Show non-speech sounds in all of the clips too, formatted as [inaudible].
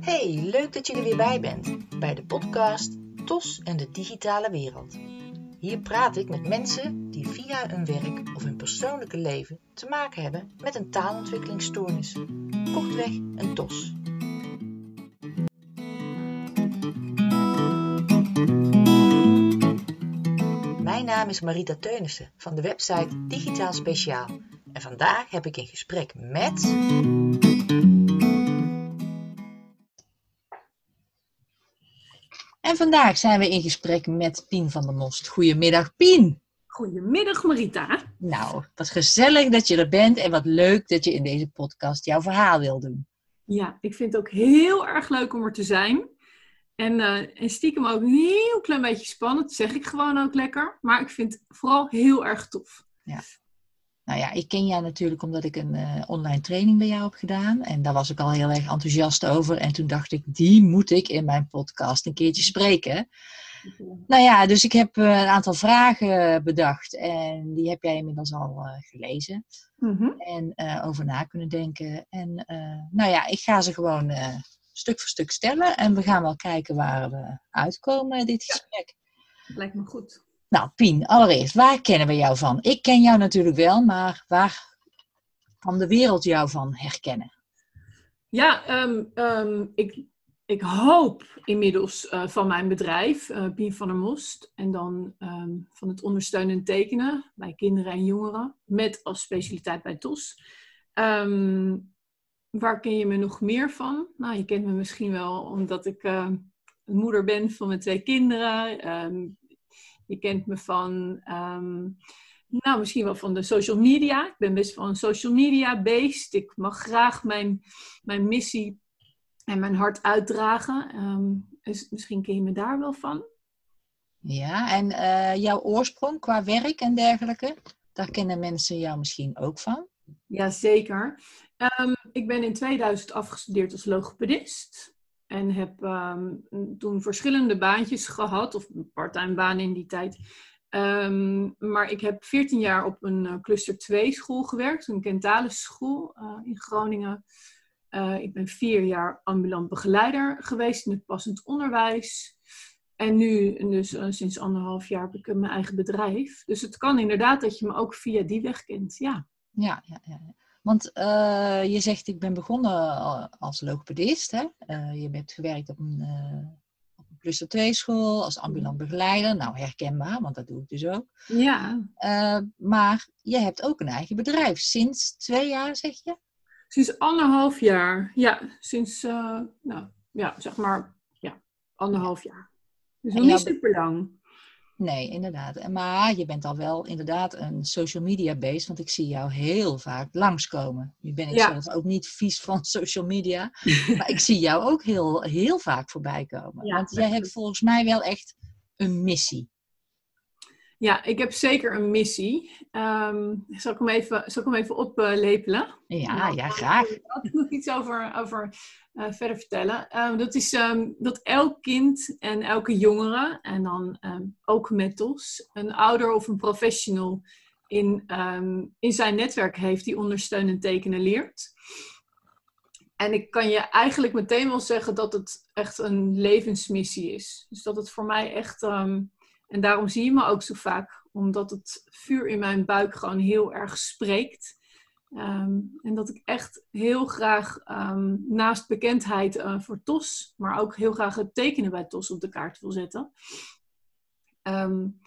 Hey, leuk dat je er weer bij bent bij de podcast TOS en de digitale wereld. Hier praat ik met mensen die via hun werk of hun persoonlijke leven te maken hebben met een taalontwikkelingsstoornis. Kortweg een TOS. Mijn naam is Marita Teunissen van de website Digitaal Speciaal. En vandaag heb ik een gesprek met. En vandaag zijn we in gesprek met Pien van der Most. Goedemiddag, Pien. Goedemiddag Marita. Nou, wat gezellig dat je er bent en wat leuk dat je in deze podcast jouw verhaal wil doen. Ja, ik vind het ook heel erg leuk om er te zijn. En, uh, en stiekem ook een heel klein beetje spannend, zeg ik gewoon ook lekker. Maar ik vind het vooral heel erg tof. Ja. Nou ja, ik ken jou natuurlijk omdat ik een uh, online training bij jou heb gedaan. En daar was ik al heel erg enthousiast over. En toen dacht ik, die moet ik in mijn podcast een keertje spreken. Nou ja, dus ik heb uh, een aantal vragen bedacht. En die heb jij inmiddels al gelezen. Mm -hmm. En over na kunnen denken. En nou ja, ik ga ze gewoon stuk voor stuk stellen. En we gaan wel kijken waar we uitkomen dit gesprek. Ja, lijkt me goed. Nou, Pien, allereerst, waar kennen we jou van? Ik ken jou natuurlijk wel, maar waar kan de wereld jou van herkennen? Ja, um, um, ik, ik hoop inmiddels uh, van mijn bedrijf, uh, Pien van der Most, en dan um, van het ondersteunen en tekenen bij kinderen en jongeren, met als specialiteit bij TOS. waar ken je me nog meer van? Nou, je kent me misschien wel omdat ik moeder ben van mijn twee kinderen. Je kent me van, um, nou misschien wel van de social media. Ik ben best wel een social media beest. Ik mag graag mijn, mijn missie en mijn hart uitdragen. Um, dus misschien ken je me daar wel van. Ja, en uh, jouw oorsprong qua werk en dergelijke, daar kennen mensen jou misschien ook van? Jazeker. Um, ik ben in 2000 afgestudeerd als logopedist. En heb um, toen verschillende baantjes gehad, of een parttime baan in die tijd. Um, maar ik heb 14 jaar op een uh, cluster 2 school gewerkt, een Kentalis school uh, in Groningen. Uh, ik ben vier jaar ambulant begeleider geweest in het passend onderwijs. En nu, dus sinds anderhalf jaar, heb ik mijn eigen bedrijf. Dus het kan inderdaad dat je me ook via die weg kent, ja. Ja, ja, ja. Want uh, je zegt, ik ben begonnen als logopedist. Hè? Uh, je hebt gewerkt op een, uh, op een cluster 2 school als ambulant begeleider. Nou, herkenbaar, want dat doe ik dus ook. Ja. maar je hebt ook een eigen bedrijf. Sinds twee jaar, zeg je? Sinds anderhalf jaar. Ja, sinds, nou, ja, zeg maar, ja, anderhalf jaar. Dus nog niet super lang. Nee, inderdaad. Maar je bent al wel inderdaad een social media based, want ik zie jou heel vaak langskomen. Nu ben ik ja. zelf ook niet vies van [laughs] social media, [laughs] maar ik zie jou ook heel, heel vaak voorbij komen. Ja, want jij hebt volgens mij wel echt een missie. Ja, ik heb zeker een missie. Um, zal, ik hem even, zal ik hem even oplepelen? ja, nou, ja, graag. Ik wil nog iets over, over uh, verder vertellen. Um, dat is um, dat elk kind en elke jongere, en dan ook met ons, een ouder of een professional in, in zijn netwerk heeft die ondersteunend tekenen leert. En ik kan je eigenlijk meteen wel zeggen dat het echt een levensmissie is. Dus dat het voor mij echt en daarom zie je me ook zo vaak, omdat het vuur in mijn buik gewoon heel erg spreekt. Um, en dat ik echt heel graag um, naast bekendheid uh, voor TOS, maar ook heel graag het tekenen bij TOS op de kaart wil zetten. Um,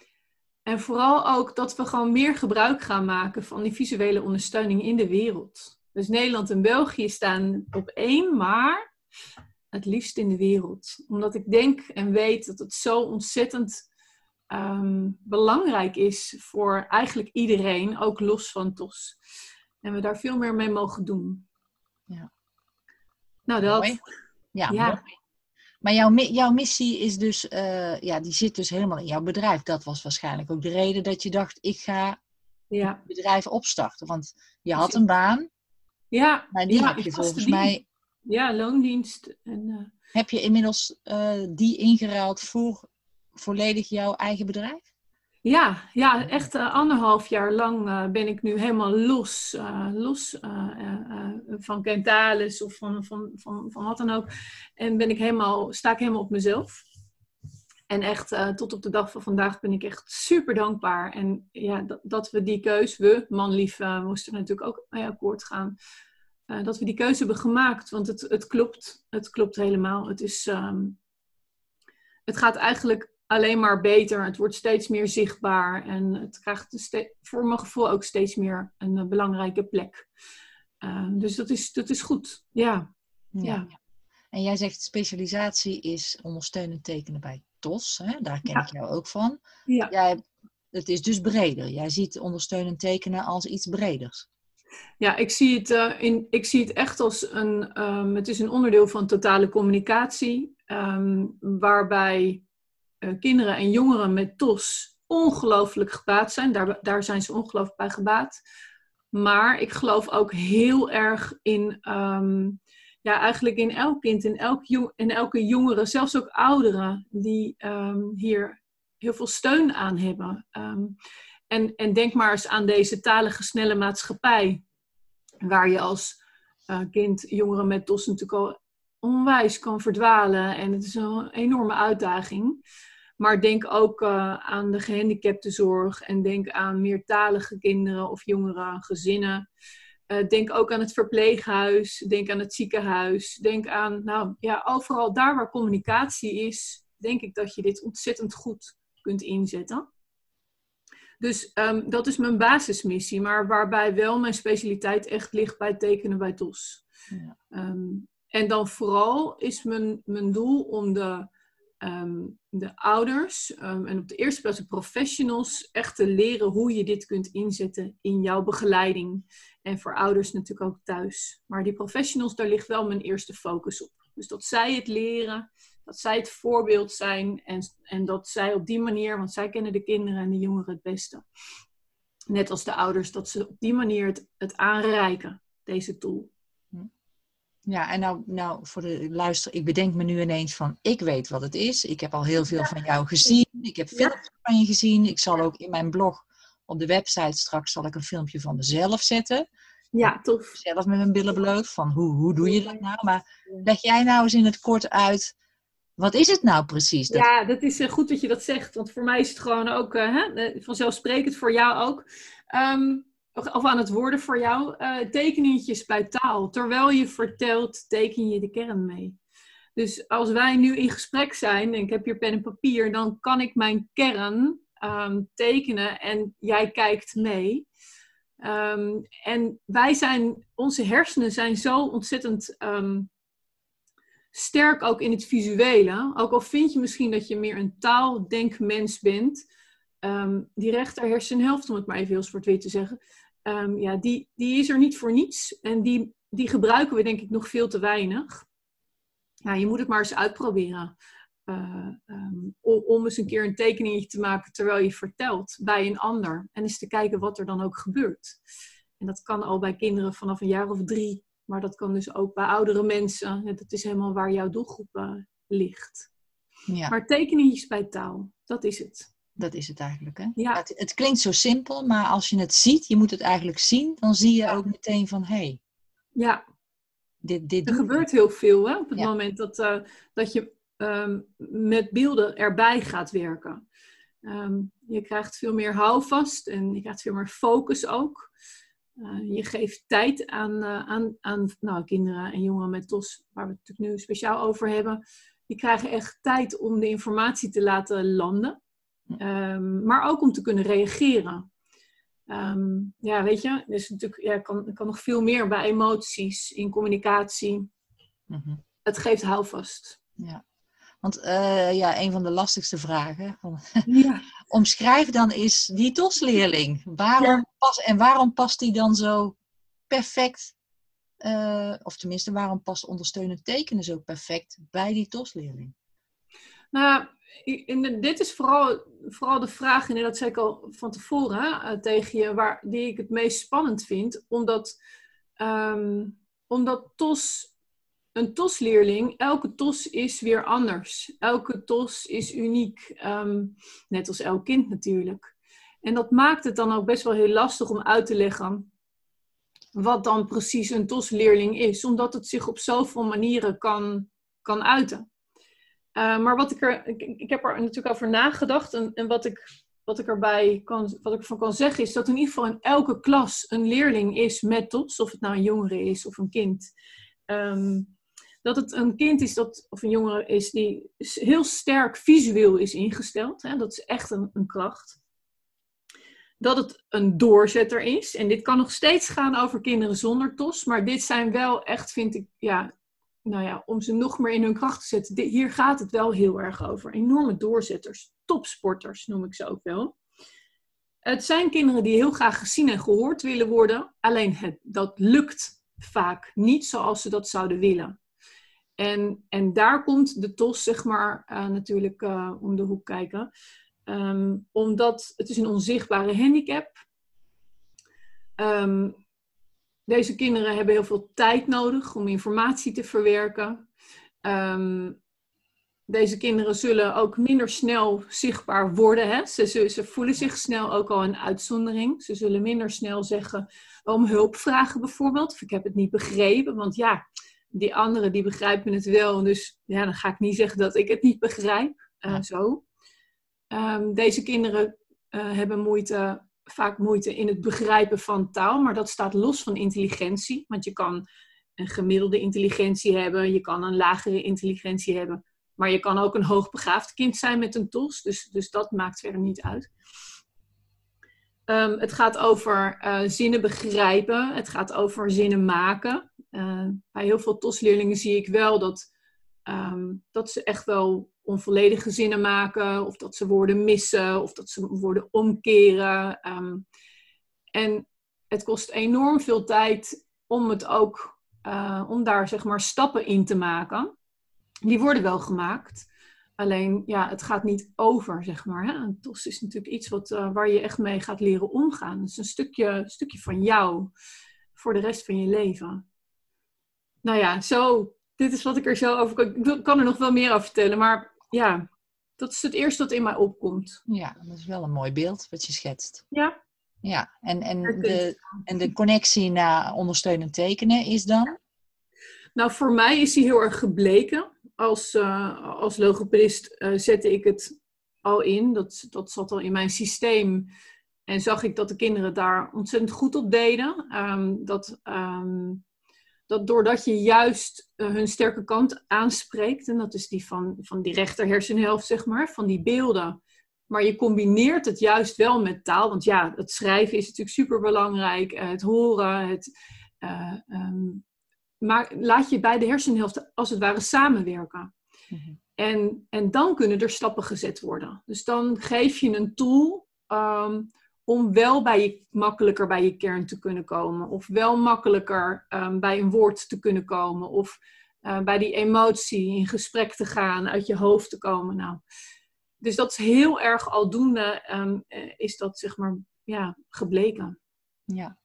en vooral ook dat we gewoon meer gebruik gaan maken van die visuele ondersteuning in de wereld. Dus Nederland en België staan op één, maar het liefst in de wereld. Omdat ik denk en weet dat het zo ontzettend um, belangrijk is voor eigenlijk iedereen, ook los van TOS. En we daar veel meer mee mogen doen. Ja. Nou, dat. Mooi. Ja, ja. Mooi. Maar jouw, jouw missie is dus, uh, ja, die zit dus helemaal in jouw bedrijf. Dat was waarschijnlijk ook de reden dat je dacht, ik ga ja. het bedrijf opstarten. Want je had een baan. Ja. Maar die ja, heb je volgens mij... Ja, loondienst. En, uh... Heb je inmiddels uh, die ingeruild voor volledig jouw eigen bedrijf? Ja, ja echt uh, anderhalf jaar lang uh, ben ik nu helemaal los, uh, los van Kentalis of van, van, van, van wat dan ook. En ben ik helemaal, sta ik helemaal op mezelf. En echt tot op de dag van vandaag ben ik echt super dankbaar. En ja, dat, dat we die keus, we, manlief, moesten natuurlijk ook mee akkoord gaan. dat we die keuze hebben gemaakt, want het, het klopt. Het klopt helemaal. Het is... Um, het gaat eigenlijk alleen maar beter. Het wordt steeds meer zichtbaar en het krijgt voor mijn gevoel ook steeds meer een eh, belangrijke plek. Uh, dus dat is, dat is goed. Ja. ja. En jij zegt specialisatie is ondersteunend tekenen bij TOS. Hè? Daar ken ik jou ook van. Ja. Jij, het is dus breder. Jij ziet ondersteunend tekenen als iets breders. Ja, ik zie het, uh, in, ik zie het echt als een. Um, het is een onderdeel van totale communicatie. Um, waarbij uh, kinderen en jongeren met TOS ongelooflijk gebaat zijn. Daar, daar zijn ze ongelooflijk bij gebaat. Maar ik geloof ook heel erg in, um, ja, eigenlijk in elk kind, in, elk in elke jongere, zelfs ook ouderen, die um, hier heel veel steun aan hebben. Um, en, en denk maar eens aan deze talige snelle maatschappij, waar je als uh, kind, jongeren met TOS natuurlijk al onwijs kan verdwalen. En het is een enorme uitdaging. Maar denk ook uh, aan de gehandicaptenzorg en denk aan meertalige kinderen of jongeren, gezinnen. Uh, denk ook aan het verpleeghuis, denk aan het ziekenhuis. Denk aan, nou ja, overal daar waar communicatie is, denk ik dat je dit ontzettend goed kunt inzetten. Dus um, dat is mijn basismissie, maar waarbij wel mijn specialiteit echt ligt bij tekenen bij TOS. Ja. Um, en dan vooral is mijn, mijn doel om de um, de ouders um, en op de eerste plaats de professionals echt te leren hoe je dit kunt inzetten in jouw begeleiding. En voor ouders natuurlijk ook thuis. Maar die professionals, daar ligt wel mijn eerste focus op. Dus dat zij het leren, dat zij het voorbeeld zijn en, en dat zij op die manier, want zij kennen de kinderen en de jongeren het beste. Net als de ouders, dat ze op die manier het, het aanreiken, deze tool. Ja, en nou, nou voor de luister, ik bedenk me nu ineens van, ik weet wat het is. Ik heb al heel veel van jou gezien. Ik heb filmpjes van je gezien. Ik zal ook in mijn blog op de website straks zal ik een filmpje van mezelf zetten. Ja, tof. Zelf met mijn billen bloot, van hoe, hoe doe je dat nou? Maar leg jij nou eens in het kort uit, wat is het nou precies? Dat... Ja, dat is uh, goed dat je dat zegt. Want voor mij is het gewoon ook uh, hè, vanzelfsprekend, voor jou ook. Um, of aan het worden voor jou, uh, tekeningetjes bij taal. Terwijl je vertelt, teken je de kern mee. Dus als wij nu in gesprek zijn en ik heb hier pen en papier, dan kan ik mijn kern um, tekenen en jij kijkt mee. Um, en wij zijn, onze hersenen zijn zo ontzettend um, sterk ook in het visuele. Ook al vind je misschien dat je meer een taaldenkmens bent, die rechter hersenhelft, om het maar even heel zwart-wit te zeggen, um, ja, die, die is er niet voor niets. En die, die gebruiken we denk ik nog veel te weinig. Ja, je moet het maar eens uitproberen. Uh, um, om eens een keer een tekeningetje te maken terwijl je vertelt bij een ander. En eens te kijken wat er dan ook gebeurt. En dat kan al bij kinderen vanaf een jaar of drie. Maar dat kan dus ook bij oudere mensen. Dat is helemaal waar jouw doelgroep uh, ligt. Ja. Maar tekeningetjes bij taal, dat is het. Dat is het eigenlijk. Hè? Ja. Het, het, klinkt zo simpel, maar als je het ziet, je moet het eigenlijk zien, dan zie je ook meteen van hé. Hey, ja. Dit, dit er gebeurt heel veel hè, op het moment dat, uh, dat je um, met beelden erbij gaat werken. Um, je krijgt veel meer houvast en je krijgt veel meer focus ook. Uh, je geeft tijd aan, uh, aan, aan nou, kinderen en jongeren met TOS, waar we het natuurlijk nu speciaal over hebben. Die krijgen echt tijd om de informatie te laten landen. Um, maar ook om te kunnen reageren. Um, ja, weet je, dus natuurlijk, ja, kan, kan nog veel meer bij emoties, in communicatie. Mm -hmm. Het geeft houvast. Ja. Want uh, ja, een van de lastigste vragen. Ja. [laughs] Omschrijf dan is die TOS-leerling. Waarom ja. pas, en waarom past die dan zo perfect, uh, of tenminste, waarom past ondersteunend tekenen zo perfect bij die TOS-leerling? Nou, dit is vooral, vooral de vraag, en dat zei ik al van tevoren eh, tegen je, waar, die ik het meest spannend vind. Omdat, um, omdat TOS, een TOS-leerling, elke TOS is weer anders. Elke TOS is uniek, um, net als elk kind natuurlijk. En dat maakt het dan ook best wel heel lastig om uit te leggen wat dan precies een TOS-leerling is, omdat het zich op zoveel manieren kan, kan uiten. Uh, maar wat ik er, ik, ik, heb er natuurlijk over nagedacht en, en wat, ik, wat ik erbij kan, wat ik ervan kan zeggen is dat in ieder geval in elke klas een leerling is met TOS, of het nou een jongere is of een kind. Um, dat het een kind is dat, of een jongere is die heel sterk visueel is ingesteld. Hè? Dat is echt een, een kracht dat het een doorzetter is. En dit kan nog steeds gaan over kinderen zonder TOS. Maar dit zijn wel echt, vind ik, ja, nou ja, om ze nog meer in hun kracht te zetten. hier gaat het wel heel erg over. Enorme doorzetters, topsporters noem ik ze ook wel. Het zijn kinderen die heel graag gezien en gehoord willen worden. Alleen het, dat lukt vaak niet zoals ze dat zouden willen. En, en daar komt de TOS, zeg maar, uh, natuurlijk uh, om de hoek kijken. Um, omdat het is een onzichtbare handicap. Um, deze kinderen hebben heel veel tijd nodig om informatie te verwerken. Um, deze kinderen zullen ook minder snel zichtbaar worden. Hè? Ze, ze, ze, voelen zich snel ook al een uitzondering. Ze zullen minder snel zeggen om hulp vragen bijvoorbeeld. Of ik heb het niet begrepen. Want ja, die anderen die begrijpen het wel. Dus ja, dan ga ik niet zeggen dat ik het niet begrijp. Uh, zo. Um, deze kinderen uh, hebben moeite, vaak moeite in het begrijpen van taal, maar dat staat los van intelligentie. Want je kan een gemiddelde intelligentie hebben, je kan een lagere intelligentie hebben, maar je kan ook een hoogbegaafd kind zijn met een TOS, dus, dus dat maakt verder niet uit. Um, het gaat over uh, zinnen begrijpen, het gaat over zinnen maken. Uh, bij heel veel TOS-leerlingen zie ik wel dat, um, dat ze echt wel onvolledige zinnen maken, of dat ze woorden missen, of dat ze woorden omkeren. Ehm, en het kost enorm veel tijd om het ook, uh, om daar zeg maar stappen in te maken. Die worden wel gemaakt. Alleen, ja, het gaat niet over, zeg maar. Hè? TOS is natuurlijk iets wat, uh, waar je echt mee gaat leren omgaan. Het is een stukje, stukje van jou voor de rest van je leven. Nou ja, zo, dit is wat ik er zo over kan. Ik kan er nog wel meer over vertellen, maar ja, dat is het eerste wat in mij opkomt. Ja, dat is wel een mooi beeld wat je schetst. Ja. Ja, en, en, de, en de connectie naar ondersteunend tekenen is dan? Nou, voor mij is die heel erg gebleken. Als, uh, als logopedist uh, zette ik het al in. Dat, dat zat al in mijn systeem. En zag ik dat de kinderen daar ontzettend goed op deden. Um, dat, um, dat doordat je juist uh, hun sterke kant aanspreekt, en dat is die van, van die rechter hersenhelft, zeg maar, van die beelden. Maar je combineert het juist wel met taal, want ja, het schrijven is natuurlijk super belangrijk, uh, het horen, het. Uh, um, maar laat je beide hersenhelften als het ware samenwerken. Mm-hmm. En, en dan kunnen er stappen gezet worden. Dus dan geef je een tool um, om wel bij je, makkelijker bij je kern te kunnen komen. Of wel makkelijker um, bij een woord te kunnen komen. Of uh, bij die emotie in gesprek te gaan, uit je hoofd te komen. Nou, dus dat is heel erg aldoende, um, is dat zeg maar ja, gebleken. Ja.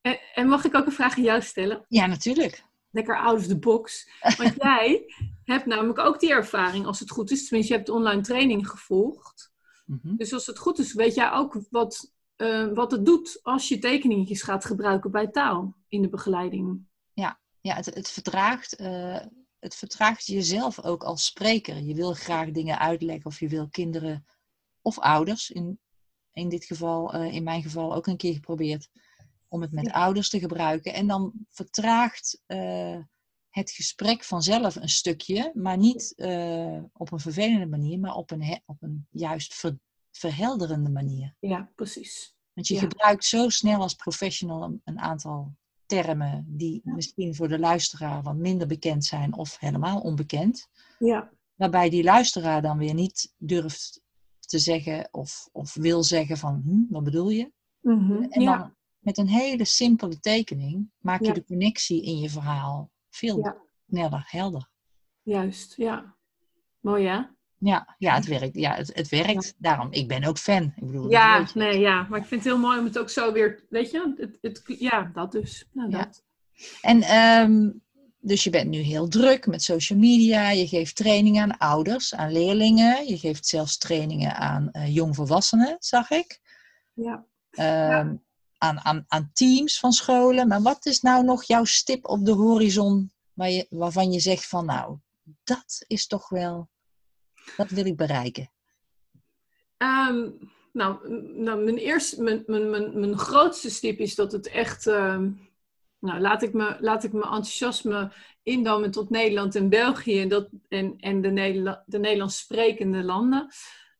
En, en, mag ik ook een vraag aan jou stellen? Ja, natuurlijk. Lekker out of the box. Want [laughs] jij hebt namelijk ook die ervaring, als het goed is. Tenminste, je hebt de online training gevolgd. Mm-hmm. Dus als het goed is, weet jij ook wat, uh, wat het doet als je tekeningetjes gaat gebruiken bij taal in de begeleiding. Ja, ja het, het, vertraagt, uh, het vertraagt jezelf ook als spreker. Je wil graag dingen uitleggen of je wil kinderen of ouders, in, in dit geval, uh, in mijn geval ook een keer geprobeerd, om het met ja. ouders te gebruiken. En dan vertraagt het gesprek vanzelf een stukje, maar niet uh, op een vervelende manier, maar op een, op een juist ver, verhelderende manier. Ja, precies. Want je ja. gebruikt zo snel als professional een, een aantal termen die Ja. misschien voor de luisteraar wat minder bekend zijn of helemaal onbekend. Ja, Waarbij die luisteraar dan weer niet durft te zeggen of, of wil zeggen van, hm, wat bedoel je? Mhm. En ja. dan met een hele simpele tekening maak je de connectie in je verhaal veel Ja. sneller helder. juist. Ja. Mooi hè? Ja, ja, het werkt. Ja, het, het werkt. Daarom, ik ben ook fan. Ik bedoel, Ja, nee, ja. Maar ik vind het heel mooi om het ook zo weer, weet je, het, het, ja, dat dus. Nou, Ja. dat. En ehm, dus je bent nu heel druk met social media. Je geeft trainingen aan ouders, aan leerlingen. Je geeft zelfs trainingen aan eh, jongvolwassenen, zag ik. Ja. Ehm, aan, aan, aan teams van scholen. Maar wat is nou nog jouw stip op de horizon waar je, waarvan je zegt van nou, dat is toch wel, dat wil ik bereiken? Ehm, nou, nou, mijn, eerste, mijn, mijn, mijn, mijn grootste stip is dat het echt. ehm, nou, laat ik, me, laat ik mijn enthousiasme indammen tot Nederland en België en, dat, en, en de, de Nederlands sprekende landen.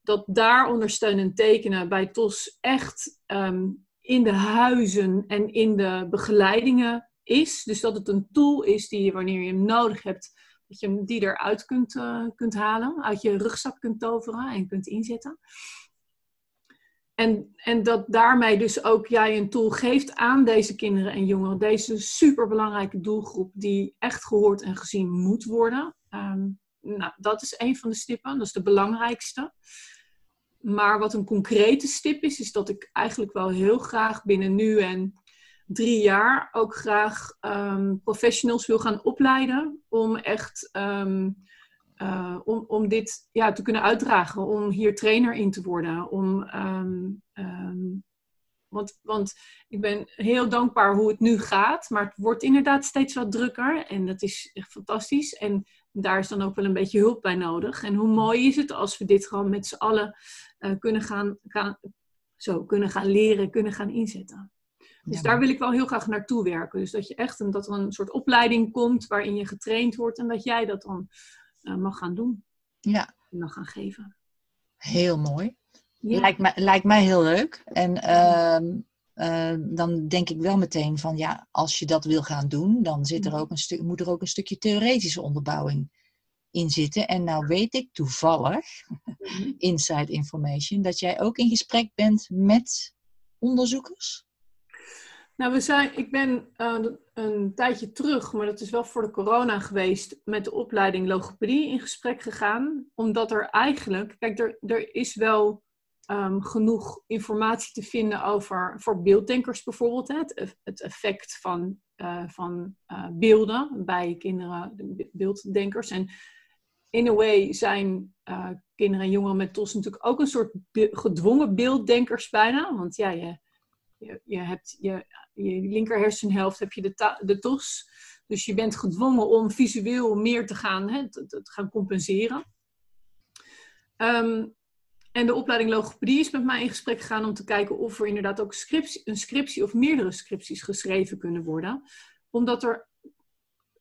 Dat daar ondersteunend tekenen bij TOS echt ehm, in de huizen en in de begeleidingen is. Dus dat het een tool is die je wanneer je hem nodig hebt, dat je hem die eruit kunt, eh, kunt halen, uit je rugzak kunt toveren en kunt inzetten. En, en dat daarmee dus ook jij een tool geeft aan deze kinderen en jongeren. Deze superbelangrijke doelgroep die echt gehoord en gezien moet worden. Ehm, nou, dat is een van de stippen. Dat is de belangrijkste. Maar wat een concrete stip is, is dat ik eigenlijk wel heel graag binnen nu en drie jaar ook graag ehm, professionals wil gaan opleiden. Om echt ehm, uh, om, om dit ja, te kunnen uitdragen, om hier trainer in te worden. Om, um, want, want ik ben heel dankbaar hoe het nu gaat, maar het wordt inderdaad steeds wat drukker en dat is echt fantastisch. En daar is dan ook wel een beetje hulp bij nodig. En hoe mooi is het als we dit gewoon met z'n allen kunnen, gaan, gaan, zo, kunnen gaan leren, kunnen gaan inzetten. Dus ja. daar wil ik wel heel graag naartoe werken. Dus dat je echt een, dat er een soort opleiding komt waarin je getraind wordt en dat jij dat dan uh, mag gaan doen. Ja. En mag gaan geven. Heel mooi. Ja. Lijkt, mij, lijkt mij heel leuk. En uh, uh, dan denk ik wel meteen van ja, als je dat wil gaan doen, dan zit er ook een stuk, moet er ook een stukje theoretische onderbouwing in zitten. En nou weet ik toevallig, inside information, dat jij ook in gesprek bent met onderzoekers. Nou, we zijn, ik ben uh, een tijdje terug, maar dat is wel voor de corona geweest, met de opleiding logopedie in gesprek gegaan. Omdat er eigenlijk, kijk, er, er is wel um, genoeg informatie te vinden over, voor beelddenkers bijvoorbeeld, hè, het, het effect van, uh, van uh, beelden bij kinderen, beelddenkers. En in a way zijn kinderen en jongeren met TOS natuurlijk ook een soort gedwongen beelddenkers bijna. Want ja, je je, je hebt je, je linker hersenhelft heb je de, de TOS. Dus je bent gedwongen om visueel meer te gaan, hè, te, gaan compenseren. Um, en de opleiding logopedie is met mij in gesprek gegaan om te kijken of er inderdaad ook een scriptie of meerdere scripties geschreven kunnen worden. Omdat er,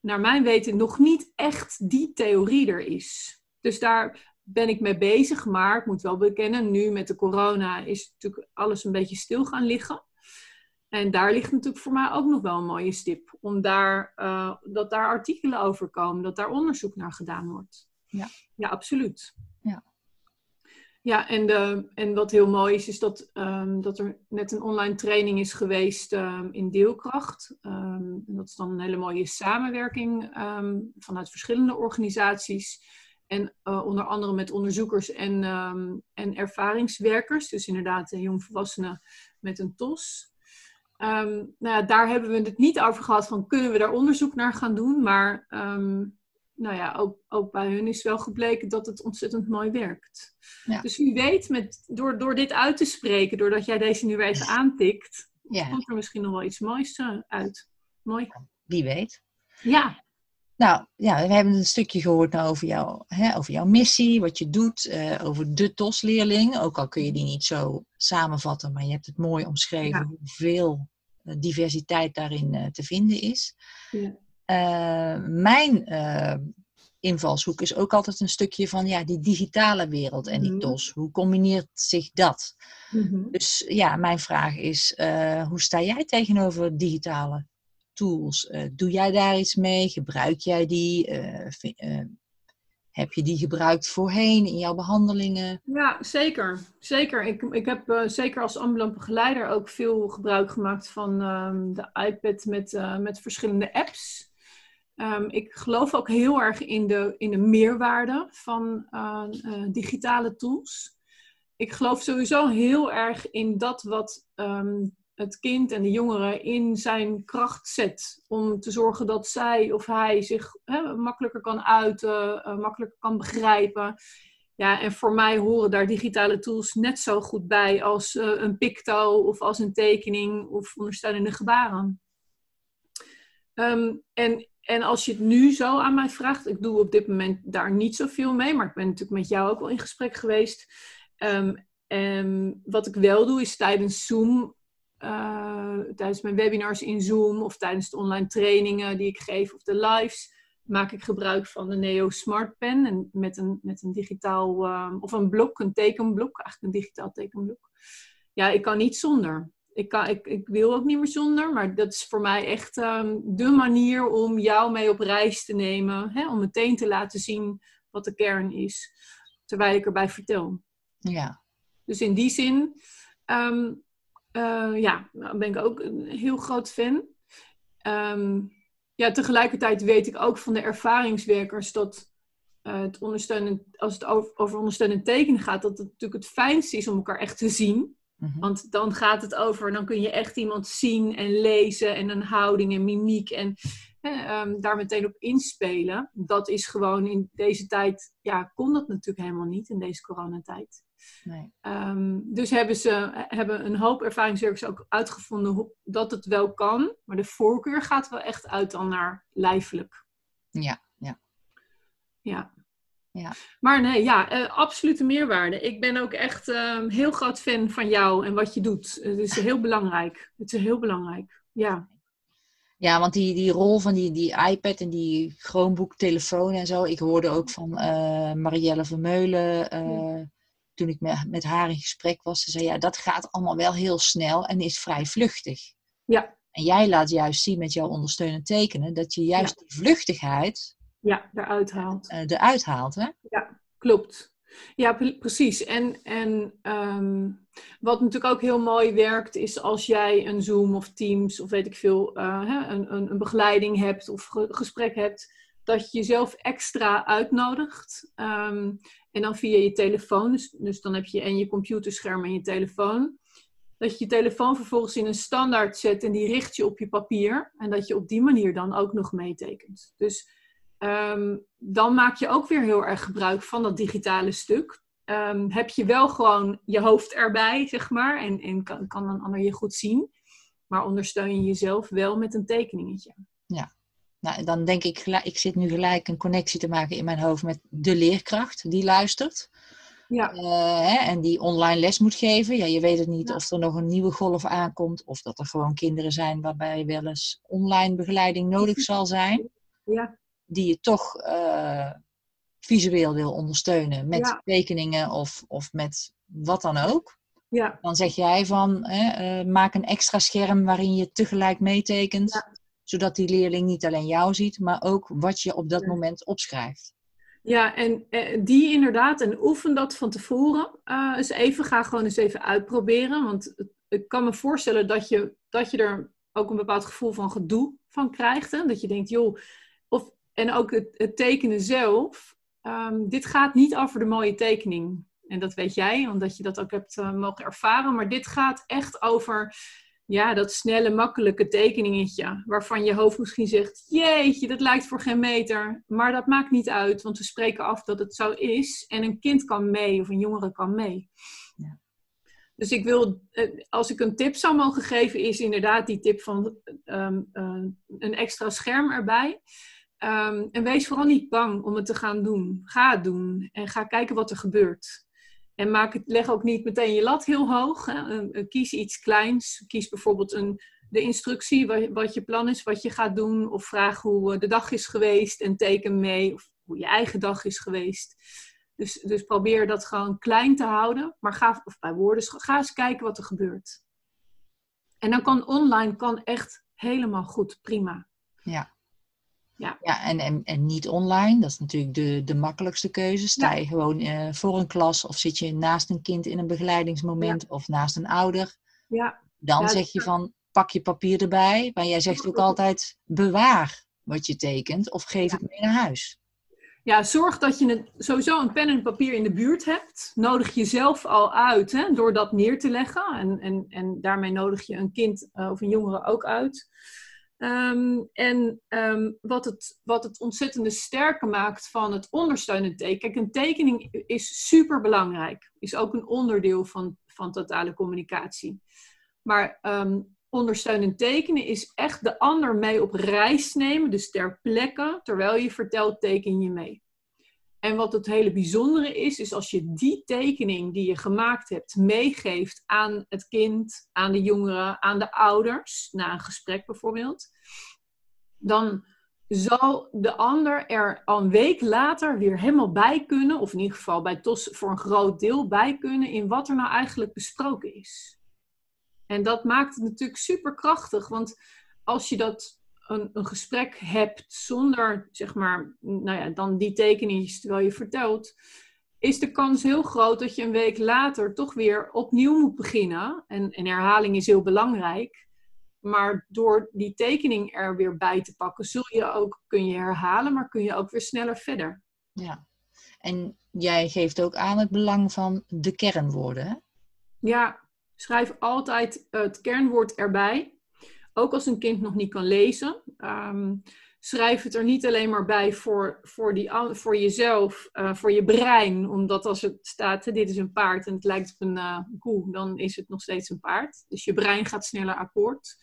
naar mijn weten, nog niet echt die theorie er is. Dus daar ben ik mee bezig, maar ik moet wel bekennen, nu met de corona is natuurlijk alles een beetje stil gaan liggen. En daar ligt natuurlijk voor mij ook nog wel een mooie stip. Om daar, uh, dat daar artikelen over komen, dat daar onderzoek naar gedaan wordt. Ja, ja absoluut. Ja. En, de, en wat heel mooi is, is dat, um, dat er net een online training is geweest um, in deelkracht. Um, en dat is dan een hele mooie samenwerking vanuit verschillende organisaties. En uh, onder andere met onderzoekers en, en ervaringswerkers. Dus inderdaad, jongvolwassenen met een TOS. Nou ja, daar hebben we het niet over gehad van kunnen we daar onderzoek naar gaan doen. Maar nou ja, ook, ook bij hun is wel gebleken dat het ontzettend mooi werkt. Ja. Dus wie weet, met, door, door dit uit te spreken, doordat jij deze nu weer even aantikt, ja. komt er misschien nog wel iets moois uh, uit. Mooi. Wie weet. Ja. Nou ja, we hebben een stukje gehoord nou over, jou, hè, over jouw missie, wat je doet, uh, over de TOS-leerling. Ook al kun je die niet zo samenvatten, maar je hebt het mooi omschreven ja. hoeveel uh, diversiteit daarin uh, te vinden is. Ja. Mijn invalshoek is ook altijd een stukje van ja, die digitale wereld en die mm -hmm. TOS. Hoe combineert zich dat? Mm -hmm. Dus ja, mijn vraag is, hoe sta jij tegenover digitale tools. Doe jij daar iets mee? Gebruik jij die? Heb je die gebruikt voorheen in jouw behandelingen? Ja, zeker. Zeker. Ik, ik heb zeker als ambulant begeleider ook veel gebruik gemaakt van um, de iPad met, met verschillende apps. Um, ik geloof ook heel erg in de, in de meerwaarde van digitale tools. Ik geloof sowieso heel erg in dat wat um, het kind en de jongere in zijn kracht zet. Om te zorgen dat zij of hij zich makkelijker kan uiten, uh, makkelijker kan begrijpen. Ja, en voor mij horen daar digitale tools net zo goed bij als een picto of als een tekening of ondersteunende gebaren. Um, en, en als je het nu zo aan mij vraagt, ik doe op dit moment daar niet zoveel mee, maar ik ben natuurlijk met jou ook wel in gesprek geweest. Um, wat ik wel doe is tijdens Zoom, uh, tijdens mijn webinars in Zoom of tijdens de online trainingen die ik geef of de lives, maak ik gebruik van de Neo Smart Pen en met een, met een digitaal, uh, of een blok, een tekenblok, eigenlijk een digitaal tekenblok. Ja, ik kan niet zonder. Ik, kan, ik, ik wil ook niet meer zonder, maar dat is voor mij echt um, de manier om jou mee op reis te nemen. Hè, om meteen te laten zien wat de kern is, terwijl ik erbij vertel. Ja. Dus in die zin, um, uh, ja, ben ik ook een heel groot fan. Um, ja, tegelijkertijd weet ik ook van de ervaringswerkers dat uh, het ondersteunen, als het over, over ondersteunend tekenen gaat, dat het natuurlijk het fijnste is om elkaar echt te zien. Mm-hmm. Want dan gaat het over, dan kun je echt iemand zien en lezen en een houding en mimiek en um, daar meteen op inspelen. Dat is gewoon in deze tijd, ja, kon dat natuurlijk helemaal niet in deze coronatijd. Nee. Um, dus hebben ze hebben een hoop ervaringswerkers ook uitgevonden hoe, dat het wel kan. Maar de voorkeur gaat wel echt uit dan naar lijfelijk. Ja, ja. Ja. Ja. Maar nee, ja, uh, absolute meerwaarde. Ik ben ook echt uh, heel groot fan van jou en wat je doet. Het is heel belangrijk. Het is heel belangrijk. Ja. Ja, want die, die rol van die, die iPad en die Chromebook, telefoon en zo. Ik hoorde ook van uh, Marielle Vermeulen, uh, toen ik met, met haar in gesprek was. Ze zei, ja, dat gaat allemaal wel heel snel en is vrij vluchtig. Ja. En jij laat juist zien met jouw ondersteunend tekenen, dat je juist die vluchtigheid... Ja, eruit haalt. Uh, eruit haalt, hè? Ja, klopt. Ja, precies. En, en um, wat natuurlijk ook heel mooi werkt, is als jij een Zoom of Teams of weet ik veel, uh, een, een, een, begeleiding hebt of ge gesprek hebt, dat je jezelf extra uitnodigt. Um, en dan via je telefoon, dus, dus, dan heb je en je computerscherm en je telefoon. Dat je je telefoon vervolgens in een standaard zet en die richt je op je papier. En dat je op die manier dan ook nog meetekent. Dus um, dan maak je ook weer heel erg gebruik van dat digitale stuk. Um, heb je wel gewoon je hoofd erbij, zeg maar, en, en kan, kan een ander je goed zien. Maar ondersteun je jezelf wel met een tekeningetje. Ja, nou, dan denk ik, ik zit nu gelijk een connectie te maken in mijn hoofd met de leerkracht die luistert. Ja. Uh, hè, en die online les moet geven. Ja, je weet het niet ja. of er nog een nieuwe golf aankomt. Of dat er gewoon kinderen zijn waarbij wel eens online begeleiding nodig zal zijn. Ja die je toch uh, visueel wil ondersteunen met ja. tekeningen of, of met wat dan ook. Ja. Dan zeg jij van hè, uh, maak een extra scherm waarin je tegelijk meetekent, ja. zodat die leerling niet alleen jou ziet, maar ook wat je op dat ja. moment opschrijft. Ja, en uh, die inderdaad, en oefen dat van tevoren. eens even, ga gewoon eens even uitproberen. Want ik kan me voorstellen dat je, dat je er ook een bepaald gevoel van gedoe van krijgt. Hè? Dat je denkt, joh, en ook het, het tekenen zelf. Um, dit gaat niet over de mooie tekening. En dat weet jij, omdat je dat ook hebt uh, mogen ervaren. Maar dit gaat echt over ja, dat snelle, makkelijke tekeningetje. Waarvan je hoofd misschien zegt: Jeetje, dat lijkt voor geen meter. Maar dat maakt niet uit, want we spreken af dat het zo is. En een kind kan mee of een jongere kan mee. Ja. Dus ik wil, eh, als ik een tip zou mogen geven, is inderdaad die tip van um, uh, een extra scherm erbij. Um, en wees vooral niet bang om het te gaan doen. Ga het doen en ga kijken wat er gebeurt. En maak het, leg ook niet meteen je lat heel hoog. Hè. Kies iets kleins. Kies bijvoorbeeld een, de instructie, wat, wat, je plan is, wat je gaat doen. Of vraag hoe eh, de dag is geweest en teken mee. Of hoe je eigen dag is geweest. Dus, dus probeer dat gewoon klein te houden. Maar ga, of bij woorden, ga eens kijken wat er gebeurt. En dan kan online kan echt helemaal goed, prima. Ja. Ja, ja en, en, en niet online, dat is natuurlijk de, de makkelijkste keuze. Sta je ja. gewoon uh, voor een klas of zit je naast een kind in een begeleidingsmoment ja. of naast een ouder. Ja. Dan zeg je van pak je papier erbij, maar jij zegt ook [laughs] altijd bewaar wat je tekent of geef het mee naar huis. Ja, zorg dat je een, sowieso een pen en papier in de buurt hebt. Nodig jezelf al uit hè, door dat neer te leggen. En, en, en daarmee nodig je een kind uh, of een jongere ook uit. Ehm, en ehm, wat, het, wat het ontzettende sterke maakt van het ondersteunend teken. Kijk, een tekening is super belangrijk. Is ook een onderdeel van, van totale communicatie. Maar um, ondersteunend tekenen is echt de ander mee op reis nemen. Dus ter plekke, terwijl je vertelt, teken je mee. En wat het hele bijzondere is, is als je die tekening die je gemaakt hebt meegeeft aan het kind, aan de jongeren, aan de ouders, na een gesprek bijvoorbeeld, dan zal de ander er een week later weer helemaal bij kunnen, of in ieder geval bij TOS voor een groot deel bij kunnen, in wat er nou eigenlijk besproken is. En dat maakt het natuurlijk super krachtig, want als je dat een, een gesprek hebt zonder, zeg maar, nou ja, dan die tekeningen terwijl je vertelt, is de kans heel groot dat je een week later toch weer opnieuw moet beginnen. En, en herhaling is heel belangrijk. Maar door die tekening er weer bij te pakken, zul je ook, kun je herhalen, maar kun je ook weer sneller verder. Ja, en jij geeft ook aan het belang van de kernwoorden. Hè? Ja, schrijf altijd het kernwoord erbij. Ook als een kind nog niet kan lezen. Um, schrijf het er niet alleen maar bij voor, voor, die, voor jezelf, uh, voor je brein. Omdat als het staat, dit is een paard en het lijkt op een uh, koe, dan is het nog steeds een paard. Dus je brein gaat sneller akkoord.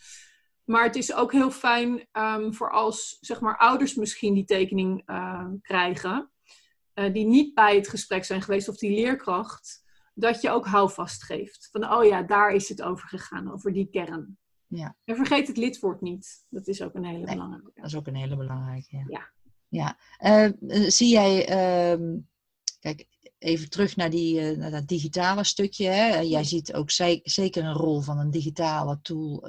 Maar het is ook heel fijn um, voor als zeg maar, ouders misschien die tekening uh, krijgen. die niet bij het gesprek zijn geweest of die leerkracht. Dat je ook houvast geeft. Van oh ja, daar is het over gegaan, over die kern. Ja. En vergeet het lidwoord niet. Dat is ook een hele belangrijke. Dat is ook een hele belangrijke, ja. ja. ja. Uh, zie jij, uh, kijk, even terug naar, die, uh, naar dat digitale stukje. Hè? Jij ziet ook zeker een rol van een digitale tool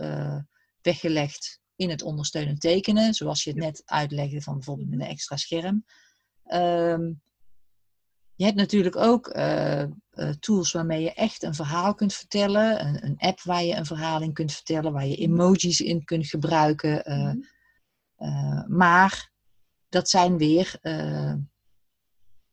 weggelegd in het ondersteunend tekenen. Zoals je het net uitlegde van bijvoorbeeld met een extra scherm. Um, je hebt natuurlijk ook uh, uh, tools waarmee je echt een verhaal kunt vertellen. Een, een, app waar je een verhaal in kunt vertellen, waar je emojis in kunt gebruiken. Uh, maar dat zijn weer,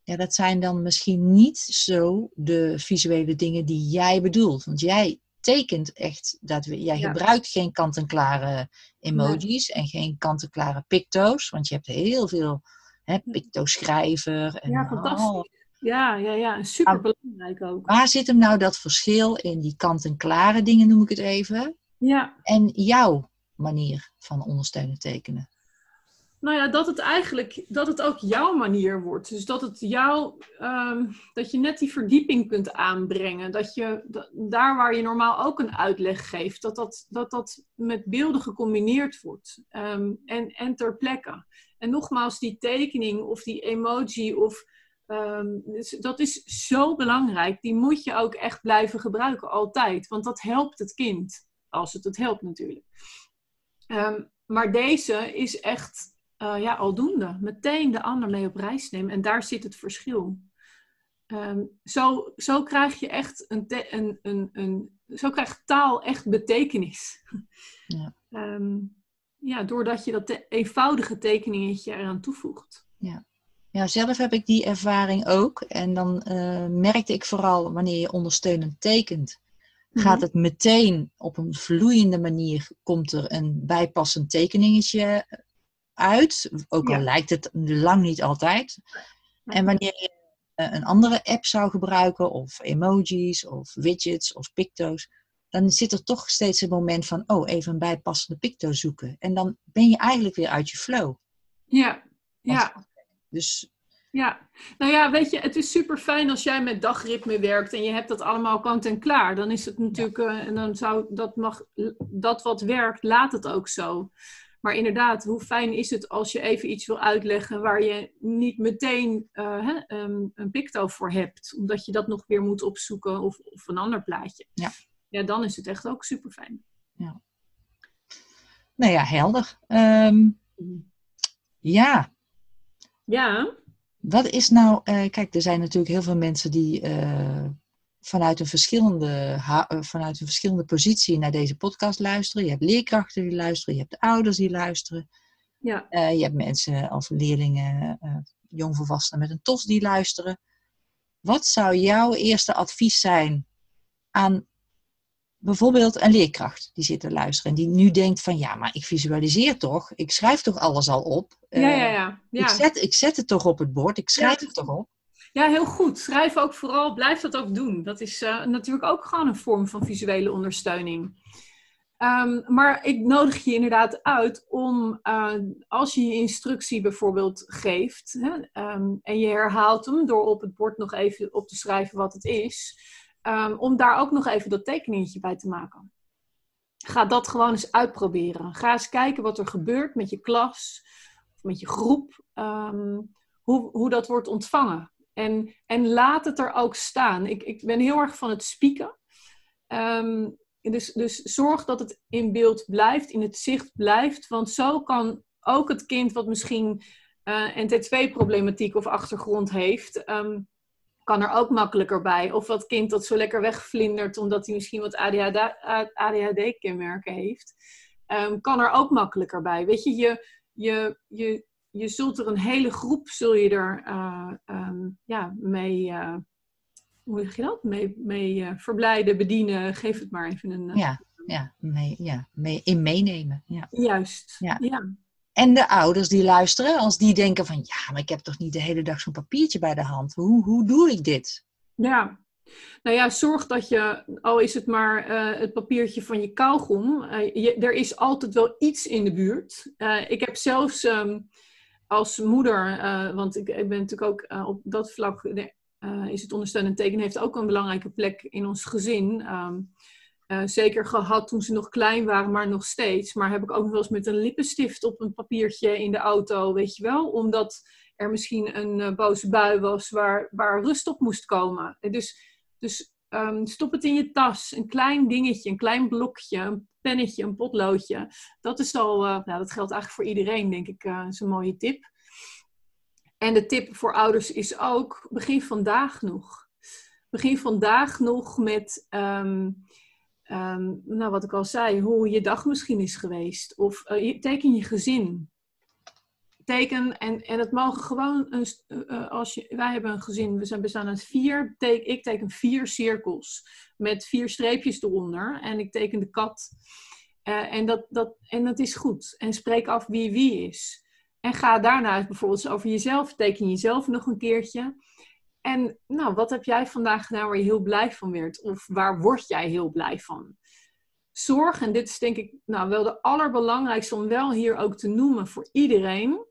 ja, dat zijn dan misschien niet zo de visuele dingen die jij bedoelt. Want jij tekent echt dat we, jij gebruikt geen kant-en-klare emojis en geen kant-en-klare picto's, want je hebt heel veel hè, pictoschrijver. En ja, fantastisch. Ja, ja, ja. Super belangrijk ook. Waar zit hem nou dat verschil in die kant-en-klare dingen, noem ik het even? Ja. En jouw manier van ondersteunen tekenen? Nou ja, dat het eigenlijk, dat het ook jouw manier wordt. Dus dat het jou, um, dat je net die verdieping kunt aanbrengen. Dat je, daar waar je normaal ook een uitleg geeft, dat dat, dat, dat met beelden gecombineerd wordt. Um, en, en ter plekke. En nogmaals, die tekening of die emoji of Um, dus dat is zo belangrijk. Die moet je ook echt blijven gebruiken, altijd. Want dat helpt het kind. Als het het helpt natuurlijk. Um, maar deze is echt uh, ja, aldoende. Meteen de ander mee op reis nemen. En daar zit het verschil. Um, zo, zo krijg je echt een, een, een, een, zo krijgt taal echt betekenis. Ja. ja, doordat je dat te eenvoudige tekeningetje eraan toevoegt. Ja. Ja, zelf heb ik die ervaring ook. En dan uh, merkte ik vooral wanneer je ondersteunend tekent, gaat mhm. het meteen op een vloeiende manier, komt er een bijpassend tekeningetje uit. Ook al lijkt het lang niet altijd. En wanneer je eh, een andere app zou gebruiken, of emojis, of widgets, of picto's, dan zit er toch steeds een moment van, oh, even een bijpassende picto zoeken. En dan ben je eigenlijk weer uit je flow. Ja, ja. Dus... Ja, nou ja, weet je, het is super fijn als jij met dagritme werkt en je hebt dat allemaal kant en klaar. Dan is het natuurlijk, uh, en dan zou dat mag, dat wat werkt, laat het ook zo. Maar inderdaad, hoe fijn is het als je even iets wil uitleggen waar je niet meteen uh, hè, um, een picto voor hebt, omdat je dat nog weer moet opzoeken of, of een ander plaatje. Ja. ja, dan is het echt ook super fijn. Ja. Nou ja, helder. Um, ja, ja. Wat is nou, uh, kijk, er zijn natuurlijk heel veel mensen die uh, vanuit, een verschillende, uh, vanuit een verschillende positie naar deze podcast luisteren. Je hebt leerkrachten die luisteren, je hebt ouders die luisteren. Ja. je hebt mensen als leerlingen, jongvolwassenen met een TOS die luisteren. Wat zou jouw eerste advies zijn aan bijvoorbeeld een leerkracht die zit te luisteren en die nu denkt van ja, maar ik visualiseer toch, ik schrijf toch alles al op. ja, ja, ja, ja. Ik, zet, ik zet het toch op het bord, ik schrijf het toch op. Ja, heel goed. Schrijf ook vooral, blijf dat ook doen. Dat is uh, natuurlijk ook gewoon een vorm van visuele ondersteuning. Um, maar ik nodig je inderdaad uit om, uh, als je je instructie bijvoorbeeld geeft hè, um, en je herhaalt hem door op het bord nog even op te schrijven wat het is, um, om daar ook nog even dat tekeningetje bij te maken. Ga dat gewoon eens uitproberen. Ga eens kijken wat er gebeurt met je klas of met je groep, hoe, hoe dat wordt ontvangen. En, en laat het er ook staan. Ik, ik ben heel erg van het spieken. Um, dus, dus zorg dat het in beeld blijft, in het zicht blijft. Want zo kan ook het kind wat misschien uh, eh, NT2-problematiek of achtergrond heeft, kan er ook makkelijker bij. Of dat kind dat zo lekker wegvlindert omdat hij misschien wat ADHD-kenmerken heeft, um, kan er ook makkelijker bij. Weet je, je, je, je, je zult er een hele groep, zul je er uh, um, ja, mee... Uh, hoe zeg je dat? Mee, mee uh, verblijden, bedienen. Geef het maar even een. Ja, ja, mee, ja mee, in meenemen. Ja. Juist. Ja. ja. En de ouders die luisteren, als die denken van ja, maar ik heb toch niet de hele dag zo'n papiertje bij de hand. Hoe, hoe doe ik dit? Ja, nou ja, zorg dat je, al is het maar uh, het papiertje van je kauwgom, je, er is altijd wel iets in de buurt. Uh, ik heb zelfs um, als moeder, want ik, ik, ben natuurlijk ook op dat vlak is het ondersteunend tekenen heeft ook een belangrijke plek in ons gezin. Um, uh, zeker gehad toen ze nog klein waren, maar nog steeds. Maar heb ik ook nog wel eens met een lippenstift op een papiertje in de auto, weet je wel? Omdat er misschien een uh, boze bui was waar, waar rust op moest komen. Dus, dus um, stop het in je tas. Een klein dingetje, een klein blokje, een pennetje, een potloodje. Dat is al, nou, dat geldt eigenlijk voor iedereen, denk ik, uh, is een mooie tip. En de tip voor ouders is ook, begin vandaag nog. Begin vandaag nog met, um, um, nou wat ik al zei, hoe je dag misschien is geweest. Of uh, teken je gezin. Teken, en, en het mogen gewoon, een, uh, als je, wij hebben een gezin, we zijn bestaan uit vier, teken, ik teken vier cirkels met vier streepjes eronder. En ik teken de kat. En, dat, dat, en dat is goed. En spreek af wie wie is. En ga daarna bijvoorbeeld over jezelf, teken jezelf nog een keertje. En nou, wat heb jij vandaag gedaan waar je heel blij van werd? Of waar word jij heel blij van? Zorg, en dit is denk ik nou, wel de allerbelangrijkste om wel hier ook te noemen voor iedereen.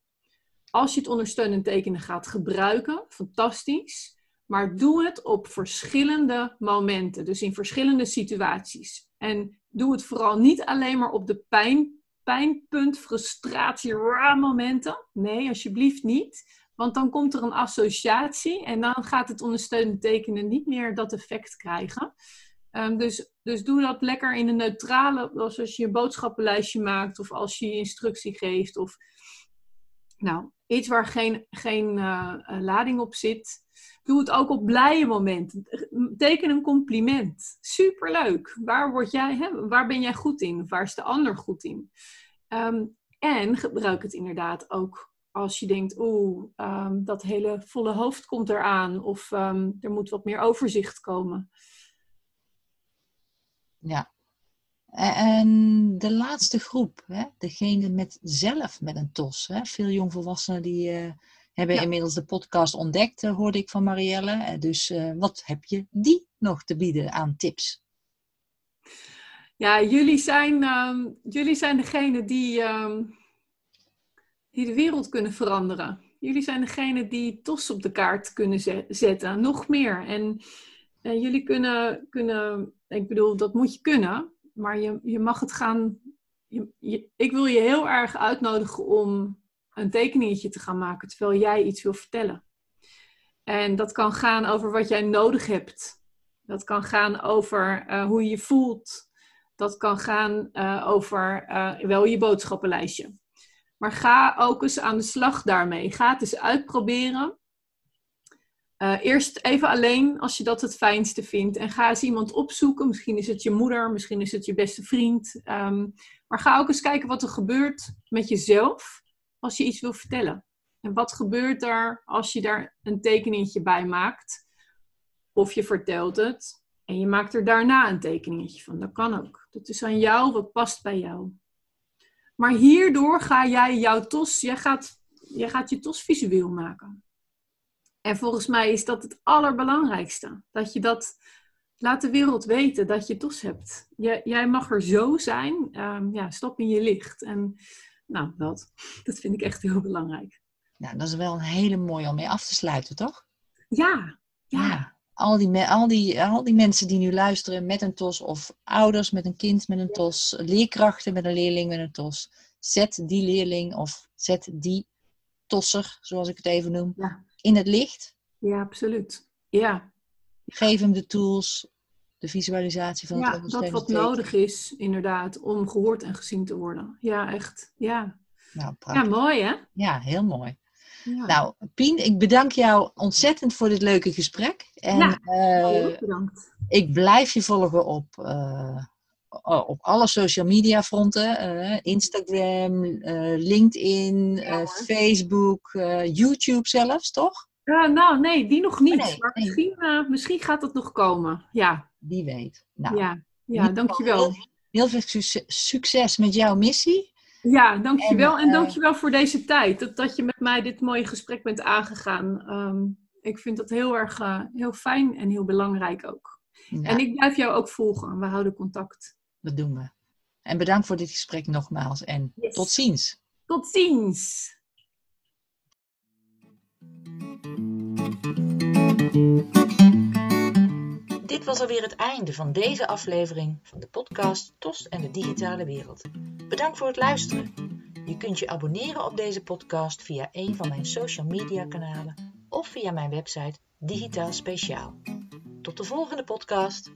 Als je het ondersteunend tekenen gaat gebruiken, fantastisch. Maar doe het op verschillende momenten, dus in verschillende situaties. En doe het vooral niet alleen maar op de pijn pijnpunt, frustratie, momenten. Nee, alsjeblieft niet. Want dan komt er een associatie en dan gaat het ondersteunende tekenen niet meer dat effect krijgen. Um, dus, dus doe dat lekker in een neutrale, als je een boodschappenlijstje maakt of als je je instructie geeft. Of nou, iets waar geen, geen uh, lading op zit. Doe het ook op blije momenten. Teken een compliment. Superleuk. Waar, word jij, hè, waar ben jij goed in? Waar is de ander goed in? Um, en gebruik het inderdaad ook als je denkt, oeh, um, dat hele volle hoofd komt eraan. Of um, er moet wat meer overzicht komen. Ja. En de laatste groep, hè? degene met zelf met een TOS. Hè? Veel jongvolwassenen die... Uh, hebben inmiddels de podcast ontdekt, uh, hoorde ik van Marielle. Uh, dus uh, wat heb je die nog te bieden aan tips? Ja, jullie zijn, um, jullie zijn degene die, um, die de wereld kunnen veranderen. Jullie zijn degene die TOS op de kaart kunnen zetten, nog meer. En, en jullie kunnen, kunnen, ik bedoel, dat moet je kunnen, maar je, je mag het gaan. Je, ik wil je heel erg uitnodigen om een tekeningetje te gaan maken terwijl jij iets wil vertellen. En dat kan gaan over wat jij nodig hebt. Dat kan gaan over uh, hoe je je voelt. Dat kan gaan uh, over wel je boodschappenlijstje. Maar ga ook eens aan de slag daarmee. Ga het eens uitproberen. eerst even alleen als je dat het fijnste vindt. En ga eens iemand opzoeken. Misschien is het je moeder, misschien is het je beste vriend. Um, maar ga ook eens kijken wat er gebeurt met jezelf als je iets wil vertellen. En wat gebeurt er als je daar een tekeningetje bij maakt? Of je vertelt het. En je maakt er daarna een tekeningetje van. Dat kan ook. Dat is aan jou wat past bij jou. Maar hierdoor ga jij jouw tos, jij gaat, jij gaat je tos visueel maken. En volgens mij is dat het allerbelangrijkste. Dat je dat laat de wereld weten dat je tos hebt. Jij, jij mag er zo zijn. Um, ja, stop in je licht. En nou, dat, dat vind ik echt heel belangrijk. Nou, dat is wel een hele mooie om mee af te sluiten, toch? Ja, ja. ja. Al, die, al, die, al die mensen die nu luisteren met een TOS, of ouders met een kind met een TOS, leerkrachten met een leerling met een TOS, zet die leerling of zet die tosser, zoals ik het even noem, Ja. in het licht. Ja, absoluut. Ja, Geef hem de tools, de visualisatie van het ja dat wat nodig is, inderdaad, om gehoord en gezien te worden. Ja, echt. Ja, Nou, ja mooi hè? Ja, heel mooi. Ja. Nou, Pien, ik bedank jou ontzettend voor dit leuke gesprek. En Ja, Heel bedankt. ik blijf je volgen op, eh, op alle social media fronten. eh, Instagram, LinkedIn, Ja. Facebook, YouTube zelfs, toch? Nou, nee, die nog niet. Oh, nee, maar nee. Misschien, misschien gaat het nog komen. Ja, Wie weet. Nou, ja, ja dankjewel. Heel veel succes met jouw missie. Ja, dankjewel. En, En, eh, dankjewel voor deze tijd. Dat, dat je met mij dit mooie gesprek bent aangegaan. Ehm, ik vind dat heel erg eh, heel fijn en heel belangrijk ook. En ik blijf jou ook volgen. We houden contact. Dat doen we. En bedankt voor dit gesprek nogmaals. En Yes. tot ziens. Tot ziens! Dit was alweer het einde van deze aflevering van de podcast TOS en de digitale wereld. Bedankt voor het luisteren. Je kunt je abonneren op deze podcast via een van mijn social media kanalen of via mijn website Digitaal Speciaal. Tot de volgende podcast.